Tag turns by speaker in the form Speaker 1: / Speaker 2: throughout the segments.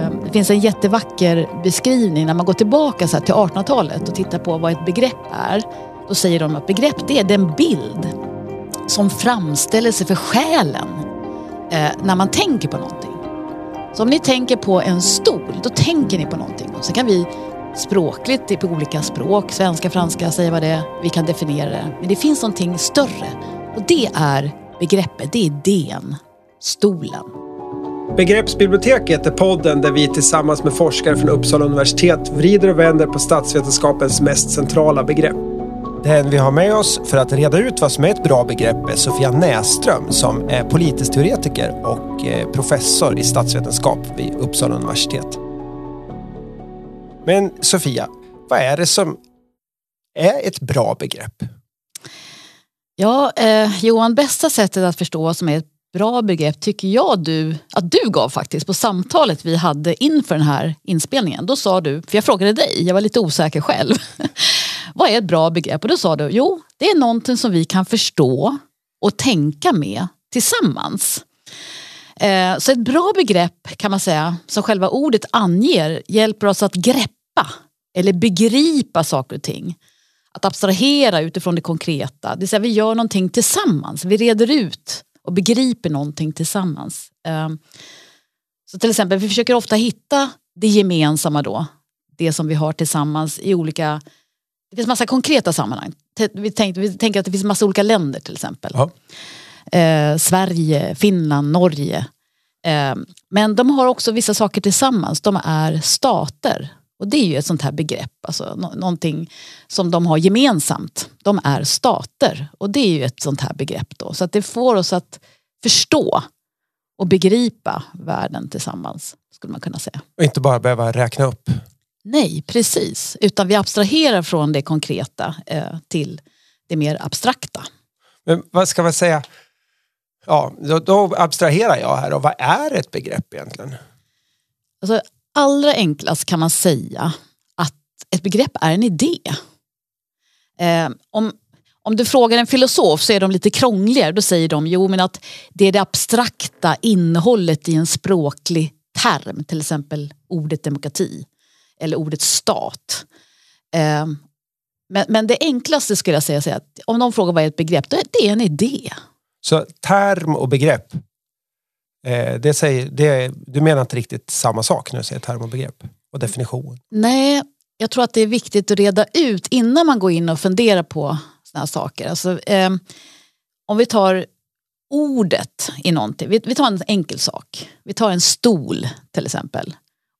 Speaker 1: Eh, det finns en jättevacker beskrivning när man går tillbaka så till 1800-talet och tittar på vad ett begrepp är. Då säger de att begrepp det är den bild som framställer sig för själen eh, när man tänker på någonting. Så om ni tänker på en stol, då tänker ni på någonting. Och så kan vi språkligt, på olika språk, svenska, franska, säga vad det är, vi kan definiera det. Men det finns någonting större och det är begreppet, det är idén, stolen.
Speaker 2: Begreppsbiblioteket är podden där vi tillsammans med forskare från Uppsala universitet vrider och vänder på statsvetenskapens mest centrala begrepp.
Speaker 3: Den vi har med oss för att reda ut vad som är ett bra begrepp är Sofia Näström som är politisk teoretiker och eh, professor i statsvetenskap vid Uppsala universitet. Men Sofia, vad är det som är ett bra begrepp?
Speaker 1: Ja, eh, Johan, bästa sättet att förstå vad som är ett bra begrepp tycker jag du, att du gav faktiskt på samtalet vi hade inför den här inspelningen. Då sa du, för jag frågade dig, jag var lite osäker själv. vad är ett bra begrepp? Och då sa du, jo det är någonting som vi kan förstå och tänka med tillsammans. Eh, så ett bra begrepp kan man säga, som själva ordet anger, hjälper oss att greppa eller begripa saker och ting. Att abstrahera utifrån det konkreta, det vill säga vi gör någonting tillsammans, vi reder ut och begriper någonting tillsammans. Ehm, så till exempel, vi försöker ofta hitta det gemensamma då, det som vi har tillsammans i olika, det finns massa konkreta sammanhang. Vi tänker, vi tänker att det finns massa olika länder till exempel. Ja. Eh, Sverige, Finland, Norge. Eh, men de har också vissa saker tillsammans, de är stater. Och det är ju ett sånt här begrepp, alltså någonting som de har gemensamt. De är stater och det är ju ett sånt här begrepp då. Så att det får oss att förstå och begripa världen tillsammans, skulle man kunna säga.
Speaker 3: Och inte bara behöva räkna upp.
Speaker 1: Nej, precis. Utan vi abstraherar från det konkreta eh, till det mer abstrakta.
Speaker 3: Men vad ska man säga? Ja, då, då abstraherar jag här. Och vad är ett begrepp egentligen?
Speaker 1: Alltså, allra enklast kan man säga att ett begrepp är en idé. Eh, om, om du frågar en filosof så är de lite krångligare. Då säger de jo men att det är det abstrakta innehållet i en språklig term. Till exempel ordet demokrati eller ordet stat. Eh, men, men det enklaste skulle jag säga är att om någon frågar vad är ett begrepp, då är det en idé.
Speaker 3: Så term och begrepp Eh, det säger, det, du menar inte riktigt samma sak när du säger term och begrepp och definition?
Speaker 1: Nej, jag tror att det är viktigt att reda ut innan man går in och funderar på sådana här saker. Alltså, eh, om vi tar ordet i någonting, vi, vi tar en enkel sak. Vi tar en stol till exempel.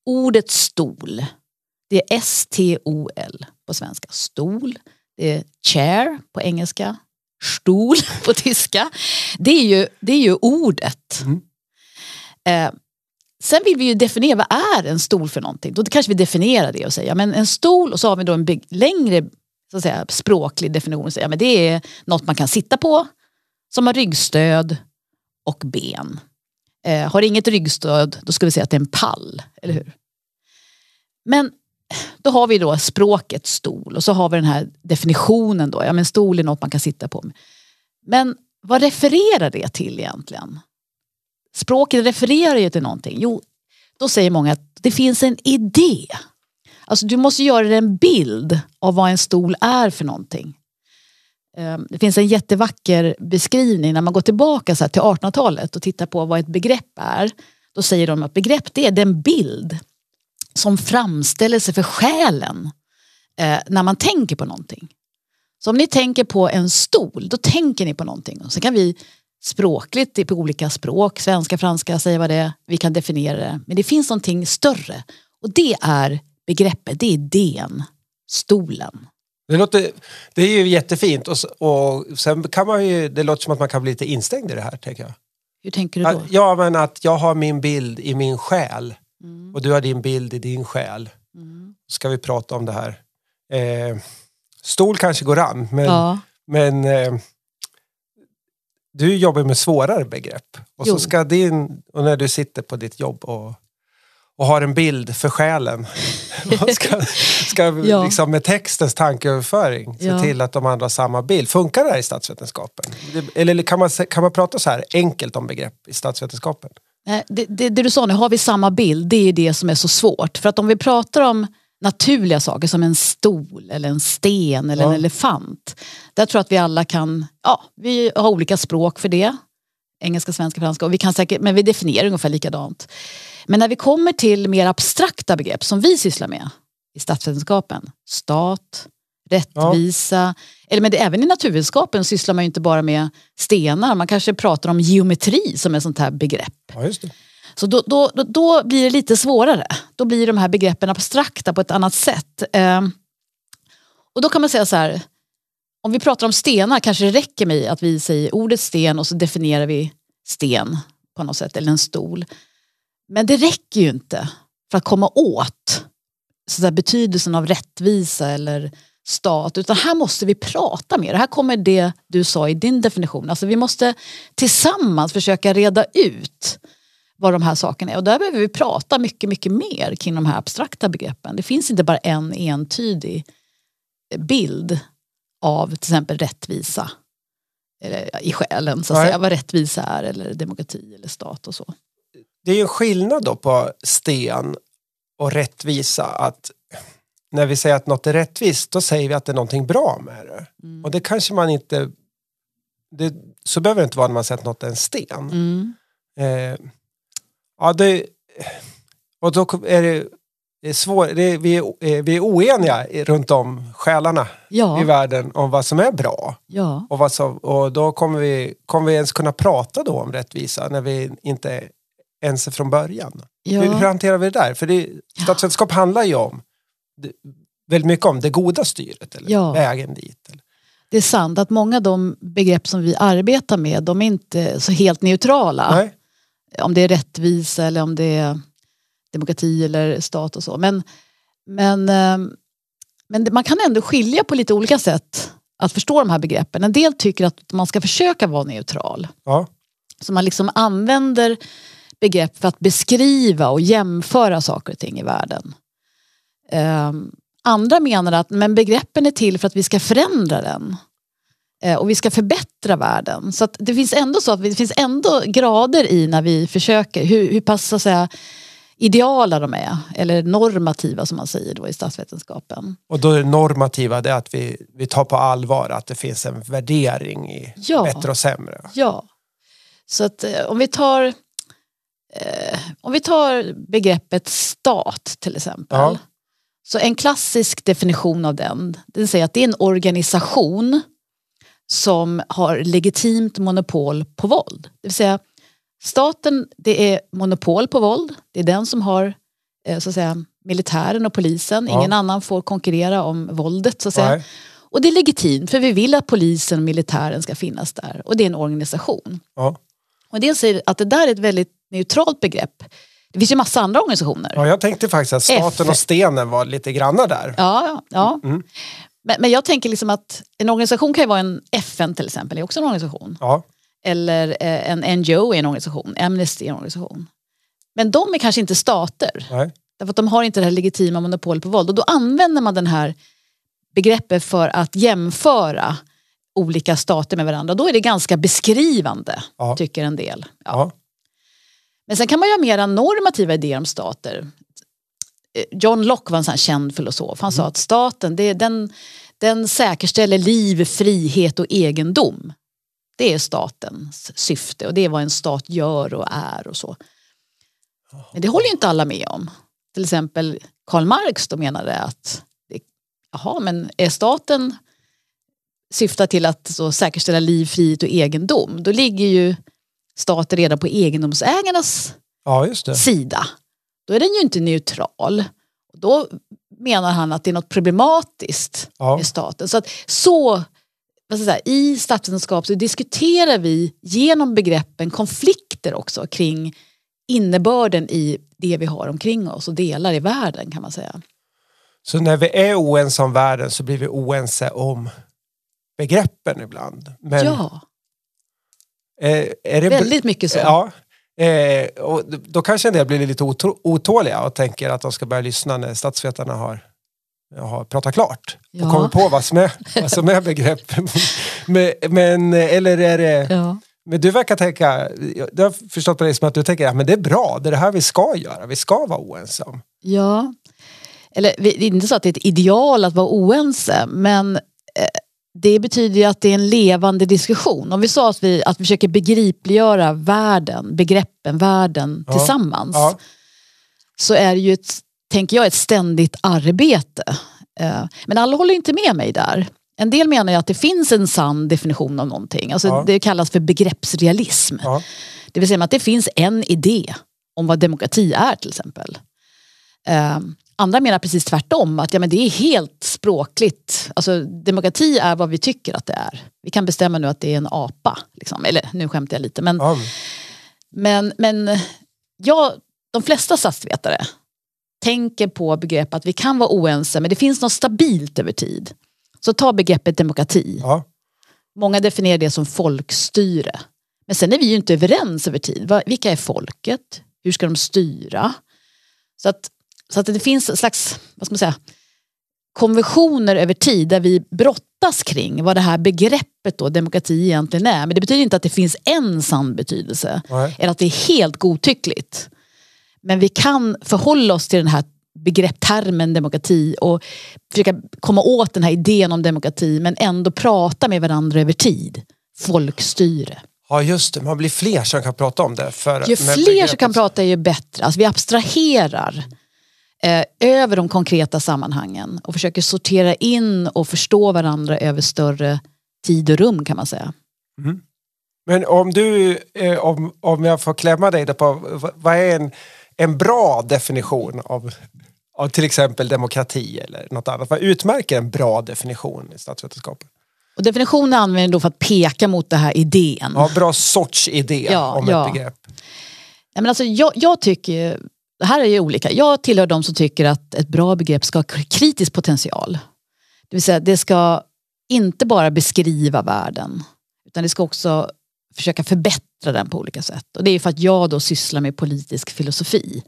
Speaker 1: Ordet stol, det är S-T-O-L på svenska. Stol, det är chair på engelska, stol på tyska. Det är ju, det är ju ordet. Mm. Eh, sen vill vi ju definiera, vad är en stol för någonting? Då kanske vi definierar det och säger, men en stol och så har vi då en längre så att säga, språklig definition. Så, ja, men det är något man kan sitta på, som har ryggstöd och ben. Eh, har inget ryggstöd, då ska vi säga att det är en pall, eller hur? Men då har vi då språket stol och så har vi den här definitionen då, ja men stol är något man kan sitta på. Men vad refererar det till egentligen? Språket refererar ju till någonting. Jo, då säger många att det finns en idé. Alltså du måste göra en bild av vad en stol är för någonting. Ehm, det finns en jättevacker beskrivning när man går tillbaka så till 1800-talet och tittar på vad ett begrepp är. Då säger de att begrepp det är den bild som framställer sig för själen eh, när man tänker på någonting. Så om ni tänker på en stol, då tänker ni på någonting. Och så kan vi språkligt på olika språk, svenska, franska, säga vad det är, vi kan definiera det. Men det finns någonting större och det är begreppet, det är idén, stolen.
Speaker 3: Det, låter, det är ju jättefint och, och sen kan man ju, det låter som att man kan bli lite instängd i det här tänker jag.
Speaker 1: Hur tänker du då?
Speaker 3: ja men att jag har min bild i min själ mm. och du har din bild i din själ. Mm. Ska vi prata om det här. Eh, stol kanske går an men, ja. men eh, du jobbar med svårare begrepp. Och, så ska din, och när du sitter på ditt jobb och, och har en bild för själen. ska ska ja. liksom med textens tankeöverföring se ja. till att de andra har samma bild. Funkar det här i statsvetenskapen? Eller kan man, kan man prata så här enkelt om begrepp i statsvetenskapen?
Speaker 1: Det, det, det, du sa nu, har vi samma bild, det är det som är så svårt. För att om vi pratar om naturliga saker som en stol eller en sten eller ja. en elefant. Där tror jag att vi alla kan, ja vi har olika språk för det. Engelska, svenska, franska och vi kan säkert, men vi definierar ungefär likadant. Men när vi kommer till mer abstrakta begrepp som vi sysslar med i statsvetenskapen, stat, rättvisa, ja. eller men det, även i naturvetenskapen sysslar man ju inte bara med stenar, man kanske pratar om geometri som ett sånt här begrepp.
Speaker 3: Ja,
Speaker 1: så då, då, då, blir det lite svårare. Då blir de här begreppen abstrakta på ett annat sätt. Ehm, och då kan man säga så här, om vi pratar om stenar kanske det räcker med att vi säger ordet sten och så definierar vi sten på något sätt, eller en stol. Men det räcker ju inte för att komma åt så där, betydelsen av rättvisa eller stat, utan här måste vi prata mer. Här kommer det du sa i din definition, alltså vi måste tillsammans försöka reda ut vad de här sakerna är. Och där behöver vi prata mycket, mycket mer kring de här abstrakta begreppen. Det finns inte bara en entydig bild av till exempel rättvisa i själen, så att säga, vad rättvisa är eller demokrati eller stat och så.
Speaker 3: Det är ju skillnad då på sten och rättvisa att när vi säger att något är rättvist då säger vi att det är någonting bra med det. Mm. Och det kanske man inte det, så behöver det inte vara när man säger att något är en sten. Mm. Eh, Ja, det, och då är det, det är svårt, det vi, är, eh, vi är oeniga runt om själarna ja. i världen om vad som är bra.
Speaker 1: Ja.
Speaker 3: Och, vad som, och då kommer vi, kommer vi ens kunna prata då om rättvisa när vi inte ens är från början. Ja. Hur, hur hanterar vi det där? För det, statsvetenskap handlar ju om väldigt mycket om det goda styret eller vägen dit. Eller.
Speaker 1: Det är sant att många av de begrepp som vi arbetar med de är inte så helt neutrala.
Speaker 3: Nej
Speaker 1: om det är rättvisa eller om det är demokrati eller stat och så. Men, men, ehm, men man kan ändå skilja på lite olika sätt att förstå de här begreppen. En del tycker att man ska försöka vara neutral.
Speaker 3: Ja.
Speaker 1: Så man liksom använder begrepp för att beskriva och jämföra saker och ting i världen. Um, andra menar att men begreppen är till för att vi ska förändra den. Eh, och vi ska förbättra världen. Så det finns ändå så att det finns ändå grader i när vi försöker, hur, hur pass så att säga, ideala de är, eller normativa som man säger då i statsvetenskapen.
Speaker 3: Och då är det normativa det att vi, vi tar på allvar att det finns en värdering i ja. bättre och sämre.
Speaker 1: Ja. Så att eh, om vi tar eh, om vi tar begreppet stat till exempel. Ja. Så en klassisk definition av den, den säger att det är en organisation som har legitimt monopol på våld. Det vill säga staten det är monopol på våld. Det är den som har eh, så att säga, militären och polisen. Ja. Ingen annan får konkurrera om våldet. Så att säga. Och det är legitimt för vi vill att polisen och militären ska finnas där. Och det är en organisation.
Speaker 3: Ja.
Speaker 1: Och det säger att det där är ett väldigt neutralt begrepp. Det finns ju massa andra organisationer.
Speaker 3: Ja, jag tänkte faktiskt att staten F och stenen var lite granna där.
Speaker 1: Ja, ja. Mm. Men, men jag tänker liksom att en organisation kan ju vara en FN till exempel, är också en organisation.
Speaker 3: Ja.
Speaker 1: Eller eh, en NGO är en organisation, Amnesty är en organisation. Men de är kanske inte stater.
Speaker 3: Nej.
Speaker 1: Därför att de har inte det här legitima monopolet på våld. Och då använder man den här begreppet för att jämföra olika stater med varandra. Då är det ganska beskrivande, ja. tycker en del. Ja.
Speaker 3: Ja.
Speaker 1: Men sen kan man ju ha mera normativa idéer om stater. Eh, John Locke var en sån känd filosof. Han mm. sa att staten det, den, den säkerställer liv, frihet och egendom. Det är statens syfte och det är vad en stat gör och är och så. Men det håller inte alla med om. Till exempel Karl Marx då menade att jaha, men är staten syftar till att så säkerställa liv, frihet och egendom då ligger ju staten redan på egendomsägarnas
Speaker 3: ja,
Speaker 1: sida då är den ju inte neutral. Då menar han att det är något problematiskt ja. med staten. Så, att, så säga, i statsvetenskap så diskuterar vi genom begreppen konflikter också kring innebörden i det vi har omkring oss och delar i världen kan man säga.
Speaker 3: Så när vi är oense om världen så blir vi oense om begreppen ibland?
Speaker 1: Men ja.
Speaker 3: Är, är det
Speaker 1: Väldigt mycket så.
Speaker 3: Ja, Eh, och då kanske en del blir lite otåliga och tänker att de ska börja lyssna när statsvetarna har, har pratat klart ja. och kommit på vad som är, vad som är begrepp. men, men, eller är det, ja. Men du verkar tänka, du har förstått på dig som att du tänker att ja, det är bra, det är det här vi ska göra, vi ska vara oense om.
Speaker 1: Ja, eller det är inte så att det är ett ideal att vara oense, men eh, det betyder ju att det är en levande diskussion. Om vi sa att vi, att vi försöker begripliggöra världen, begreppen, världen ja. tillsammans. Ja. Så är det ju, ett, tänker jag, ett ständigt arbete. Eh, men alla håller inte med mig där. En del menar ju att det finns en sann definition av någonting. Alltså ja. Det kallas för begreppsrealism. Det vill säga att det finns en idé om vad demokrati är till exempel. Andra menar precis tvärtom, att ja, men det är helt språkligt. Alltså, demokrati är vad vi tycker att det är. Vi kan bestämma nu att det är en apa. Liksom. Eller nu skämtar jag lite. Men, ja. men, men ja, de flesta statsvetare tänker på begrepp att vi kan vara oense men det finns något stabilt över tid. Så ta begreppet demokrati. Ja. Många definierar det som folkstyre. Men sen är vi ju inte överens över tid. Vilka är folket? Hur ska de styra? Så att, så att det finns en slags, vad ska man säga, konventioner över tid där vi brottas kring vad det här begreppet då, demokrati egentligen är. Men det betyder inte att det finns en sann betydelse. Nej. Eller att det är helt godtyckligt. Men vi kan förhålla oss till den här begrepptermen demokrati och försöka komma åt den här idén om demokrati men ändå prata med varandra över tid. Folkstyre.
Speaker 3: Ja just det, man blir fler som kan prata om det. För,
Speaker 1: ju fler som kan prata ju bättre. Alltså, vi abstraherar eh, över de konkreta sammanhangen och försöker sortera in och förstå varandra över större tid och rum kan man säga. Mm.
Speaker 3: Men om du, eh, om, om jag får klämma dig på, vad är en, en bra definition av av till exempel demokrati eller något annat. Vad utmärker en bra definition i statsvetenskapen?
Speaker 1: Och definitionen använder då för att peka mot den här idén.
Speaker 3: Ja, bra sorts idé ja, om ja. ett begrepp.
Speaker 1: Ja, men alltså, jag, jag tycker, det här är ju olika, jag tillhör de som tycker att ett bra begrepp ska ha kritisk potential. Det vill säga det ska inte bara beskriva världen utan det ska också försöka förbättra den på olika sätt. Och det är för att jag då sysslar med politisk filosofi.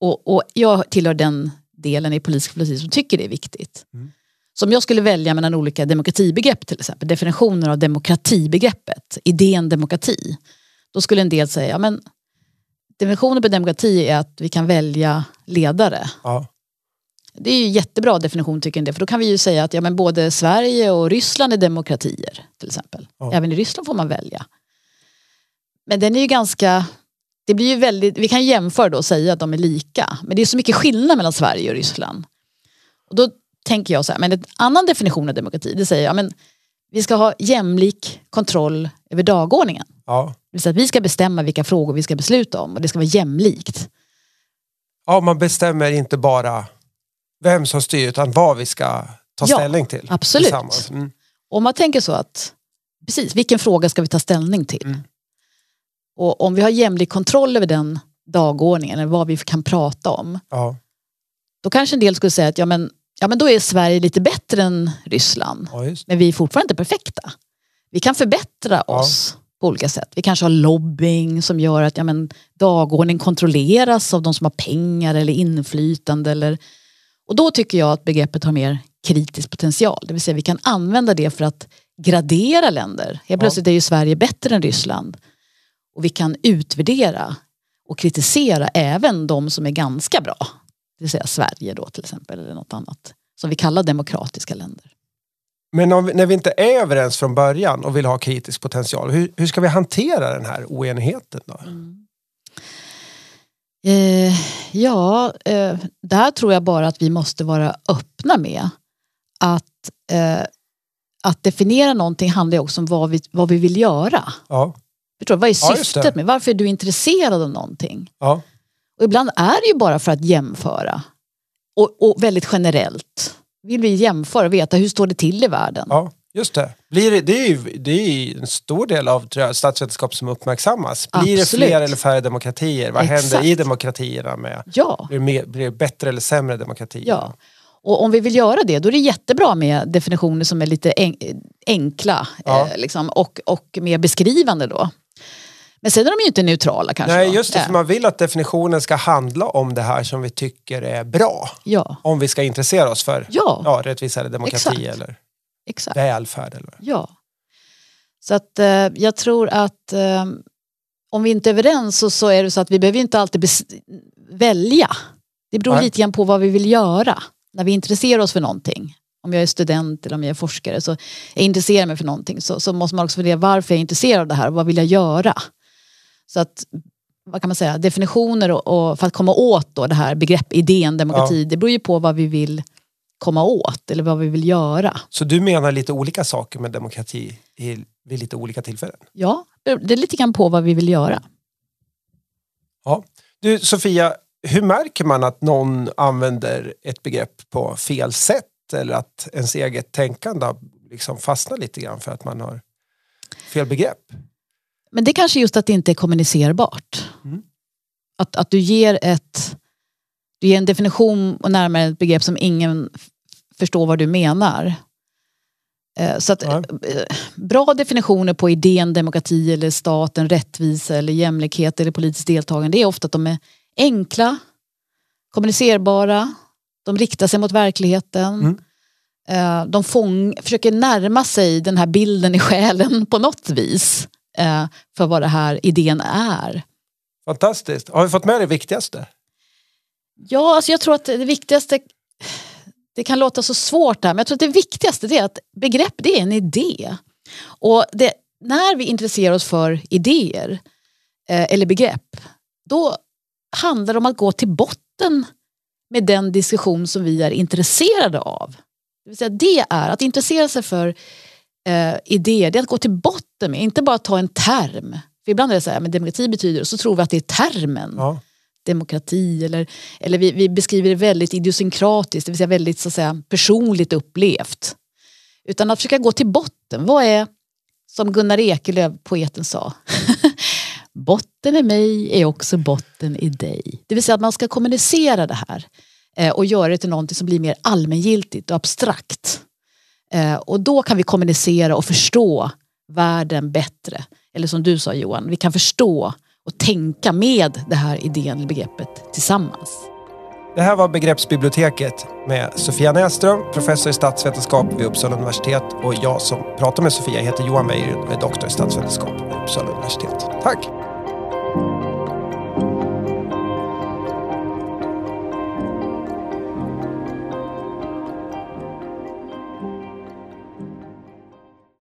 Speaker 1: Och, och jag tillhör den delen i politisk filosofi som tycker det är viktigt. Mm. Så om jag skulle välja mellan olika demokratibegrepp till exempel, definitioner av demokratibegreppet, idén demokrati. Då skulle en del säga, men definitionen på demokrati är att vi kan välja ledare. Ja. Det är ju jättebra definition tycker del, för då kan vi ju säga att ja, men både Sverige och Ryssland är demokratier till exempel. Ja. Även i Ryssland får man välja. Men den är ju ganska det blir ju väldigt, vi kan jämföra då och säga att de är lika. Men det är så mycket skillnad mellan Sverige och Ryssland. Och då tänker jag så här, men en annan definition av demokrati, det säger jag, men vi ska ha jämlik kontroll över dagordningen. Ja. Det vill vi ska bestämma vilka frågor vi ska besluta om och det ska vara jämlikt.
Speaker 3: Ja, man bestämmer inte bara vem som styr utan vad vi ska ta ja, ställning till.
Speaker 1: Absolut. Mm. Om man tänker så att, precis, vilken fråga ska vi ta ställning till? Mm. Och om vi har jämlik kontroll över den dagordningen, eller vad vi kan prata om. Ja. Då kanske en del skulle säga att ja, men, ja, men då är Sverige lite bättre än Ryssland. Ja, men vi är fortfarande inte perfekta. Vi kan förbättra oss ja. På olika sätt. Vi kanske har lobbying som gör att ja, men, dagordningen kontrolleras av de som har pengar eller inflytande. Eller, och då tycker jag att begreppet har mer kritisk potential. Det vill säga vi kan använda det för att gradera länder. Helt plötsligt är ju Sverige bättre än Ryssland. Och vi kan utvärdera och kritisera även de som är ganska bra. Det vill säga Sverige då till exempel eller något annat. Som vi kallar demokratiska länder.
Speaker 3: Men vi, när vi inte är överens från början och vill ha kritisk potential, hur, hur ska vi hantera den här oenigheten då? Mm.
Speaker 1: Eh, ja, eh, där tror jag bara att vi måste vara öppna med att, eh, att definiera någonting handlar också om vad vi, vad vi vill göra. Ja. Förstår Vad är syftet ja, med Varför är du intresserad av någonting? Ja. Och ibland är det ju bara för att jämföra. Och, och väldigt generellt. Vill vi jämföra och veta hur står det till i världen?
Speaker 3: Ja, just det. Blir det, det, är ju, det är en stor del av jag, statsvetenskap som uppmärksammas. Blir Absolut. det fler eller färre demokratier? Vad Exakt. händer i demokratierna? Med? Ja. Blir, det mer, blir det bättre eller sämre demokratier?
Speaker 1: Ja. Och om vi vill göra det då är det jättebra med definitioner som är lite enkla ja. eh, liksom, och, och mer beskrivande då. Men sen är de ju inte neutrala kanske.
Speaker 3: Nej, just det, för man vill att definitionen ska handla om det här som vi tycker är bra. Ja. Om vi ska intressera oss för ja. Ja, rättvisa eller demokrati Exakt. eller Exakt. välfärd. Eller.
Speaker 1: Ja. Så att eh, jag tror att eh, om vi inte är överens så, så är det så att vi behöver inte alltid välja. Det beror Nej. lite grann på vad vi vill göra när vi intresserar oss för någonting. Om jag är student eller om jag är forskare så jag intresserar mig för någonting så, så måste man också fundera varför jag är intresserad av det här och vad vill jag göra? Så att vad kan man säga, definitioner och, och för att komma åt då det här begrepp, idén demokrati, ja. det beror ju på vad vi vill komma åt eller vad vi vill göra.
Speaker 3: Så du menar lite olika saker med demokrati i, vid lite olika tillfällen?
Speaker 1: Ja, det är lite grann på vad vi vill göra.
Speaker 3: Ja. Du Sofia, hur märker man att någon använder ett begrepp på fel sätt eller att ens eget tänkande liksom fastnar lite grann för att man har fel begrepp?
Speaker 1: Men det är kanske just att det inte är kommunicerbart. Mm. Att, att du ger ett du ger en definition och närmare ett begrepp som ingen förstår vad du menar. Eh, så att, ja. Eh, bra definitioner på idén demokrati eller staten, rättvisa eller jämlikhet eller politiskt deltagande det är ofta att de är enkla, kommunicerbara, de riktar sig mot verkligheten. Mm. Eh, de fång, försöker närma sig den här bilden i själen på något vis för vad det här idén är.
Speaker 3: Fantastiskt. Har vi fått med det viktigaste?
Speaker 1: Ja, alltså jag tror att det viktigaste det kan låta så svårt där, men jag tror att det viktigaste är att begrepp det är en idé. Och det, när vi intresserar oss för idéer eh, eller begrepp, då handlar det om att gå till botten med den diskussion som vi är intresserade av. Det, vill säga det är att intressera sig för eh, idéer, det är att gå till botten med, inte bara ta en term. För ibland är det så här, men demokrati betyder, och så tror vi att det är termen. Ja demokrati eller, eller vi, vi beskriver det väldigt idiosynkratiskt, det vill säga väldigt så säga, personligt upplevt. Utan att försöka gå till botten. Vad är, som Gunnar Ekelöf, poeten sa, botten i mig är också botten i dig. Det vill säga att man ska kommunicera det här eh, och göra det till någonting som blir mer allmängiltigt och abstrakt. Eh, och då kan vi kommunicera och förstå världen bättre. Eller som du sa Johan, vi kan förstå och tänka med det här idén, begreppet tillsammans.
Speaker 3: Det här var Begreppsbiblioteket med Sofia Näström, professor i statsvetenskap vid Uppsala universitet och jag som pratar med Sofia heter Johan Meijer och är doktor i statsvetenskap vid Uppsala universitet. Tack!